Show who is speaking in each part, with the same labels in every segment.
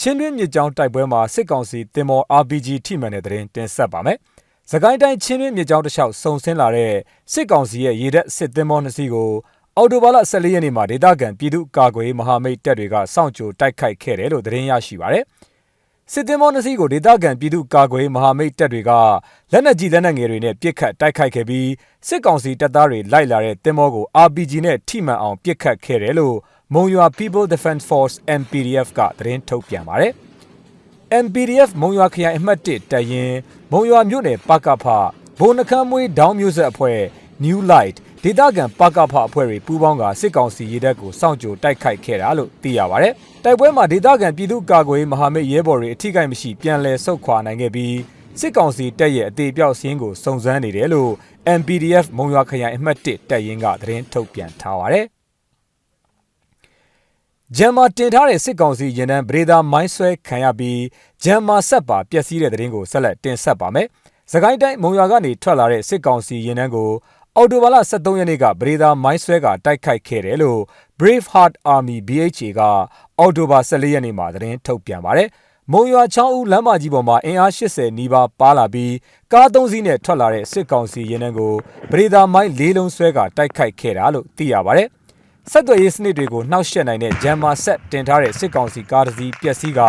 Speaker 1: ချင်းတွင်းမြစ်ကြောင်းတိုက်ပွဲမှာစစ်ကောင်စီတင်မော် RPG ထိမှန်တဲ့သတင်းတင်ဆက်ပါမယ်။သခိုင်းတိုင်းချင်းတွင်းမြစ်ကြောင်းတစ်လျှောက်စုံဆင်းလာတဲ့စစ်ကောင်စီရဲ့ရေတပ်စစ်တင်မောနှစ်စီးကိုအော်တိုဘာလ14ရက်နေ့မှာဒေသခံပြည်သူ့ကာကွယ်မဟာမိတ်တပ်တွေကစောင့်ကြိုတိုက်ခိုက်ခဲ့တယ်လို့သတင်းရရှိပါရယ်။စစ်တင်မောနှစ်စီးကိုဒေသခံပြည်သူ့ကာကွယ်မဟာမိတ်တပ်တွေကလက်နက်ကြီးလက်နက်ငယ်တွေနဲ့ပစ်ခတ်တိုက်ခိုက်ခဲ့ပြီးစစ်ကောင်စီတပ်သားတွေလိုက်လာတဲ့တင်မောကို RPG နဲ့ထိမှန်အောင်ပစ်ခတ်ခဲ့တယ်လို့ မုံရွာ People Defense Force MPDF ကသတင်းထုတ်ပြန်ပါတယ်။ MPDF မုံရွာခရိုင်အမှတ်1တပ်ရင်းမုံရွာမြို့နယ်ပကဖဘုံနှခမ်းမွေးဒေါင်းမျိုးဆက်အဖွဲ့ New Light ဒေသခံပကဖအဖွဲ့တွေပူးပေါင်းကစစ်ကောင်စီရေတပ်ကိုစောင့်ကြိုတိုက်ခိုက်ခဲ့တာလို့သိရပါတယ်။တိုက်ပွဲမှာဒေသခံပြည်သူ့ကာကွယ်မဟာမိတ်ရဲဘော်တွေအထိကိမရှိပြန်လည်ဆုတ်ခွာနိုင်ခဲ့ပြီးစစ်ကောင်စီတပ်ရဲ့အသေးပြောက်စင်းကိုစုံစမ်းနေတယ်လို့ MPDF မုံရွာခရိုင်အမှတ်1တပ်ရင်းကသတင်းထုတ်ပြန်ထားပါတယ်။ ဂျမ်မာတင်ထားတဲ့စစ်ကောင်စီရင်တန်းဗရေဒါမိုင်းဆွဲခံရပြီးဂျမ်မာဆက်ပါပျက်စီးတဲ့တဲ့ရင်ကိုဆက်လက်တင်ဆက်ပါမယ်။စကိုင်းတိုင်းမုံရွာကနေထွက်လာတဲ့စစ်ကောင်စီရင်တန်းကိုအော်တိုဘာလ23ရက်နေ့ကဗရေဒါမိုင်းဆွဲကတိုက်ခိုက်ခဲ့တယ်လို့ Brave Heart Army BHA ကအော်တိုဘာ14ရက်နေ့မှာသတင်းထုတ်ပြန်ပါတယ်။မုံရွာချောင်းဦးလမ်းမကြီးပေါ်မှာအင်အား80နီးပါးပါလာပြီးကားသုံးစီးနဲ့ထွက်လာတဲ့စစ်ကောင်စီရင်တန်းကိုဗရေဒါမိုင်းလေးလုံးဆွဲကတိုက်ခိုက်ခဲ့တာလို့သိရပါတယ်။ ဆက်သွယ်ရေးစနစ်တွေကိုနှောက်ယှက်နိုင်တဲ့ဂျမ်မာဆက်တင်ထားတဲ့စစ်ကောင်စီကားတစ်စီးပျက်စီးက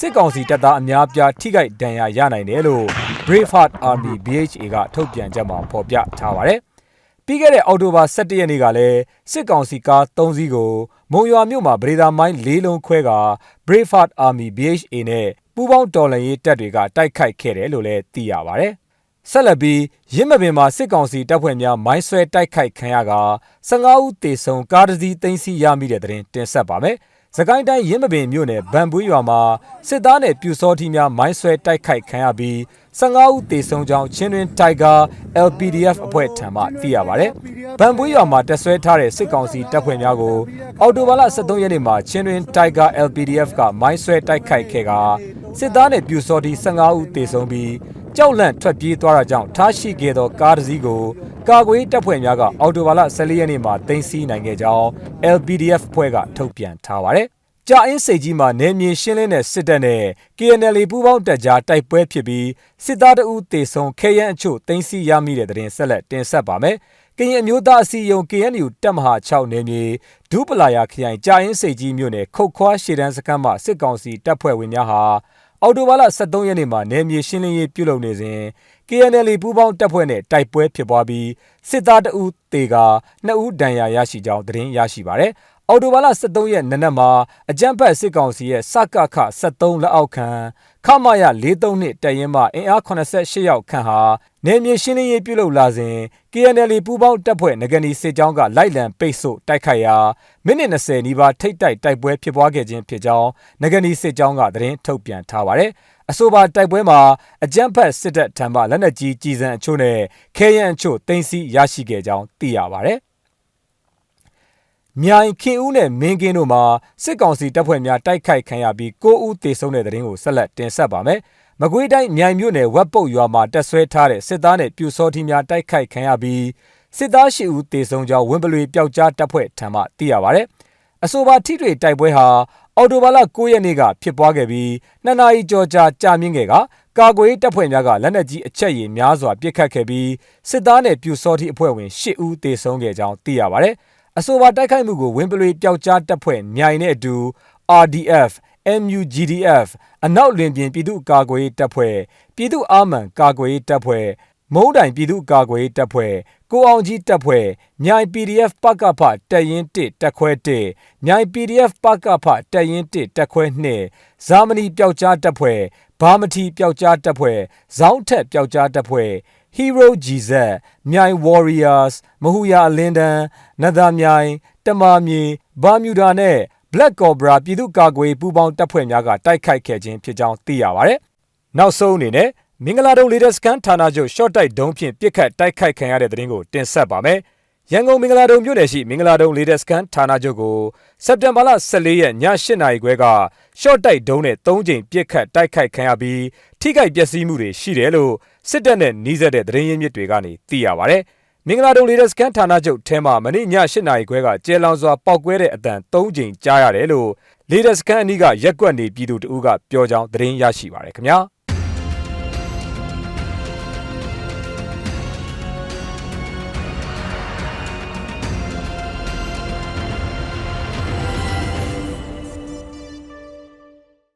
Speaker 1: စစ်ကောင်စီတပ်သားအများပြားထိခိုက်ဒဏ်ရာရနိုင်တယ်လို့ Braveheart Army BHA ကထုတ်ပြန်ချက်မှာဖော်ပြထားပါတယ်။ပြီးခဲ့တဲ့အောက်တိုဘာ17ရက်နေ့ကလည်းစစ်ကောင်စီကား3စီးကိုမုံရွာမြို့မှာဗရေဒါမိုင်း၄လုံးခွဲက Braveheart Army BHA နဲ့ပူးပေါင်းတော်လှန်ရေးတပ်တွေကတိုက်ခိုက်ခဲ့တယ်လို့လည်းသိရပါတယ်။ ဆက်လက်ပြီးရစ်မပင်မှာစစ်ကောင်စီတပ်ဖွဲ့များမိုင်းဆွဲတိုက်ခိုက်ခံရက15ဦးသေဆုံးကားတစ်စီးသိမ်းဆည်းရမိတဲ့တဲ့တင်တင်ဆက်ပါမယ်။စကိုင်းတိုင်းရင်းမပင်မြို့နယ်ဗန်ပွေးရွာမှာစစ်သားနဲ့ပြူစောထီများမိုင်းဆွဲတိုက်ခိုက်ခံရပြီး15ဦးသေဆုံးကြောင်းချင်းတွင်တိုင်ဂါ LPDF အဖွဲ့ထံမှသိရပါတယ်။ဗန်ပွေးရွာမှာတက်ဆွဲထားတဲ့စစ်ကောင်စီတပ်ဖွဲ့များကိုအော်တိုဘာလ23ရက်နေ့မှာချင်းတွင်တိုင်ဂါ LPDF ကမိုင်းဆွဲတိုက်ခိုက်ခဲ့ကစစ်သားနဲ့ပြူစောထီ15ဦးသေဆုံးပြီး ကြောက်လန့်ထွက်ပြေးသွားတာကြောင့်ထားရှိခဲ့သောကားတစ်စီးကိုကာကွယ်တပ်ဖွဲ့များကအော်တိုဘာလ14ရက်နေ့မှာတင်စီနိုင်ခဲ့ကြောင်း LPDF ဖွဲ့ကထုတ်ပြန်ထားပါတယ်။ကြာအင်းစိတ်ကြီးမှာနေမြေရှင်းလင်းတဲ့စစ်တပ်နဲ့ KNL ပူးပေါင်းတပ်ကြားတိုက်ပွဲဖြစ်ပြီးစစ်သားတအုပ်တေဆုံခဲယမ်းအချို့တင်စီရမိတဲ့တဲ့တင်ဆက်လက်တင်ဆက်ပါမယ်။ကရင်အမျိုးသားအစည်းအရုံး KNU တပ်မဟာ6နယ်မြေဒူးပလာယာခရိုင်ကြာအင်းစိတ်ကြီးမြို့နယ်ခုတ်ခွားရှေတန်းစခန်းမှစစ်ကောင်စီတပ်ဖွဲ့ဝင်များဟာ အော်တိုဘာလ23ရက်နေ့မှာနယ်မြေရှင်းလင်းရေးပြုလုပ်နေစဉ် KNL ပူးပေါင်းတပ်ဖွဲ့နဲ့တိုက်ပွဲဖြစ်ပွားပြီးစစ်သားတအုပ်တေက2ဦးဒဏ်ရာရရှိကြောင်းသတင်းရရှိပါရယ်။ အော်တိုဘာလ23ရက်နေ့နက်မှာအကြမ်းဖက်စစ်ကောင်စီရဲ့စကခ73လက်အောက်ခံခမရ43နှစ်တရင်မှအင်အား88ယောက်ခန့်ဟာနေမြေရှင်းလင်းရေးပြုလုပ်လာစဉ် KNL ပူးပေါင်းတပ်ဖွဲ့ငကနီစစ်ကြောင်းကလိုက်လံပိတ်ဆို့တိုက်ခိုက်ရာမိနစ်20နီးပါးထိတ်တိုက်တိုက်ပွဲဖြစ်ပွားခဲ့ခြင်းဖြစ်ကြောင်းငကနီစစ်ကြောင်းကသတင်းထုတ်ပြန်ထားပါတယ်။အဆိုပါတိုက်ပွဲမှာအကြမ်းဖက်စစ်တပ်ထံမှလက်နက်ကြီးကြီးစံအချို့နဲ့ခဲယမ်းအချို့တင်စီရရှိခဲ့ကြောင်းသိရပါတယ်။ မြိုင်ခင်ဦးနဲ့မင်းကင်းတို့မှာစစ်ကောင်စီတပ်ဖွဲ့များတိုက်ခိုက်ခံရပြီး9ဦးသေဆုံးတဲ့တဲ့ရင်ကိုဆက်လက်တင်ဆက်ပါမယ်။မကွေးတိုင်းမြိုင်မြို့နယ်ဝက်ပုတ်ရွာမှာတက်ဆွဲထားတဲ့စစ်သားနဲ့ပြူစောထီများတိုက်ခိုက်ခံရပြီးစစ်သားရှိဦးသေဆုံးကြောင်းဝင်းပလွေပျောက်ကြားတပ်ဖွဲ့ထံမှသိရပါဗျ။အဆိုပါထိတွေ့တိုက်ပွဲဟာအော်တိုဘာလ9ရက်နေ့ကဖြစ်ပွားခဲ့ပြီးနှစ်နာရီကျော်ကြာကြာမြင့်ခဲ့ကကာကွယ်တပ်ဖွဲ့များကလက်နက်ကြီးအချက်ရည်များစွာပစ်ခတ်ခဲ့ပြီးစစ်သားနဲ့ပြူစောထီအဖွဲ့ဝင်10ဦးသေဆုံးခဲ့ကြောင်းသိရပါဗျ။ အဆိုပါတိုက်ခိုက်မှုကိုဝင်းပလွေပျောက်ကြားတပ်ဖွဲ့မြိုင်နဲ့အတူ RDF MUGDF အနောက်လင်ပြင်ပြည်သူ့ကာကွယ်ရေးတပ်ဖွဲ့ပြည်သူ့အာမန်ကာကွယ်ရေးတပ်ဖွဲ့မုံတိုင်ပြည်သူ့ကာကွယ်ရေးတပ်ဖွဲ့ကိုအောင်ကြီးတပ်ဖွဲ့မြိုင် PDF ပကဖတပ်ရင်း1တပ်ခွဲ1မြိုင် PDF ပကဖတပ်ရင်း1တပ်ခွဲ2ဇာမနီပျောက်ကြားတပ်ဖွဲ့ဘာမတီပျောက်ကြားတပ်ဖွဲ့ဇောင်းထက်ပျောက်ကြားတပ်ဖွဲ့ Hero GZ မြိုင် Warriors မဟူယာအလင်းတန်းနသာမြိုင်တမာမြေဘာမြူဒါနဲ့ Black Cobra ပြည်သူ့ကာကွယ်ပူးပေါင်းတပ်ဖွဲ့များကတိုက်ခိုက်ခဲ့ခြင်းဖြစ်ကြောင်းသိရပါဗျ။နောက်ဆုံးအနေနဲ့မင်္ဂလာတုံလေတပ်စကန်ဌာနချုပ်ရှော့တိုက်ဒုံးဖြင့်ပစ်ခတ်တိုက်ခိုက်ခံရတဲ့တဲ့ရင်ကိုတင်ဆက်ပါမယ်။ ရန်ကုန်မင်္ဂလာတုံမြို့နယ်ရှိမင်္ဂလာတုံလေတပ်စကန်ဌာနချုပ်ကိုစက်တင်ဘာလ14ရက်ည8နာရီခွဲကရှော့တိုက်ဒုံးနဲ့3ကြိမ်ပစ်ခတ်တိုက်ခိုက်ခံရပြီးထိခိုက်ပျက်စီးမှုတွေရှိတယ်လို့စစ်တပ်နဲ့နှီးစပ်တဲ့သတင်းရင်းမြစ်တွေကနေသိရပါဗျ။မင်္ဂလာတုံလေတပ်စကန်ဌာနချုပ်ထဲမှာမနေ့ည8နာရီခွဲကကျဲလောင်စွာပောက်ကွဲတဲ့အတန်3ကြိမ်ကြားရတယ်လို့လေတပ်စကန်အနီးကရက်ကွက်နေပြည်သူတအူးကပြောကြောင်းသတင်းရရှိပါရခင်ဗျာ။